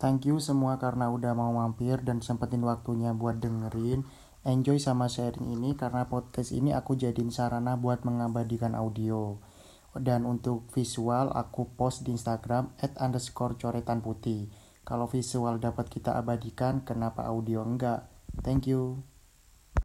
Thank you semua karena udah mau mampir dan sempetin waktunya buat dengerin. Enjoy sama sharing ini karena podcast ini aku jadiin sarana buat mengabadikan audio. Dan untuk visual aku post di Instagram at underscore coretan putih. Kalau visual dapat kita abadikan, kenapa audio enggak? Thank you.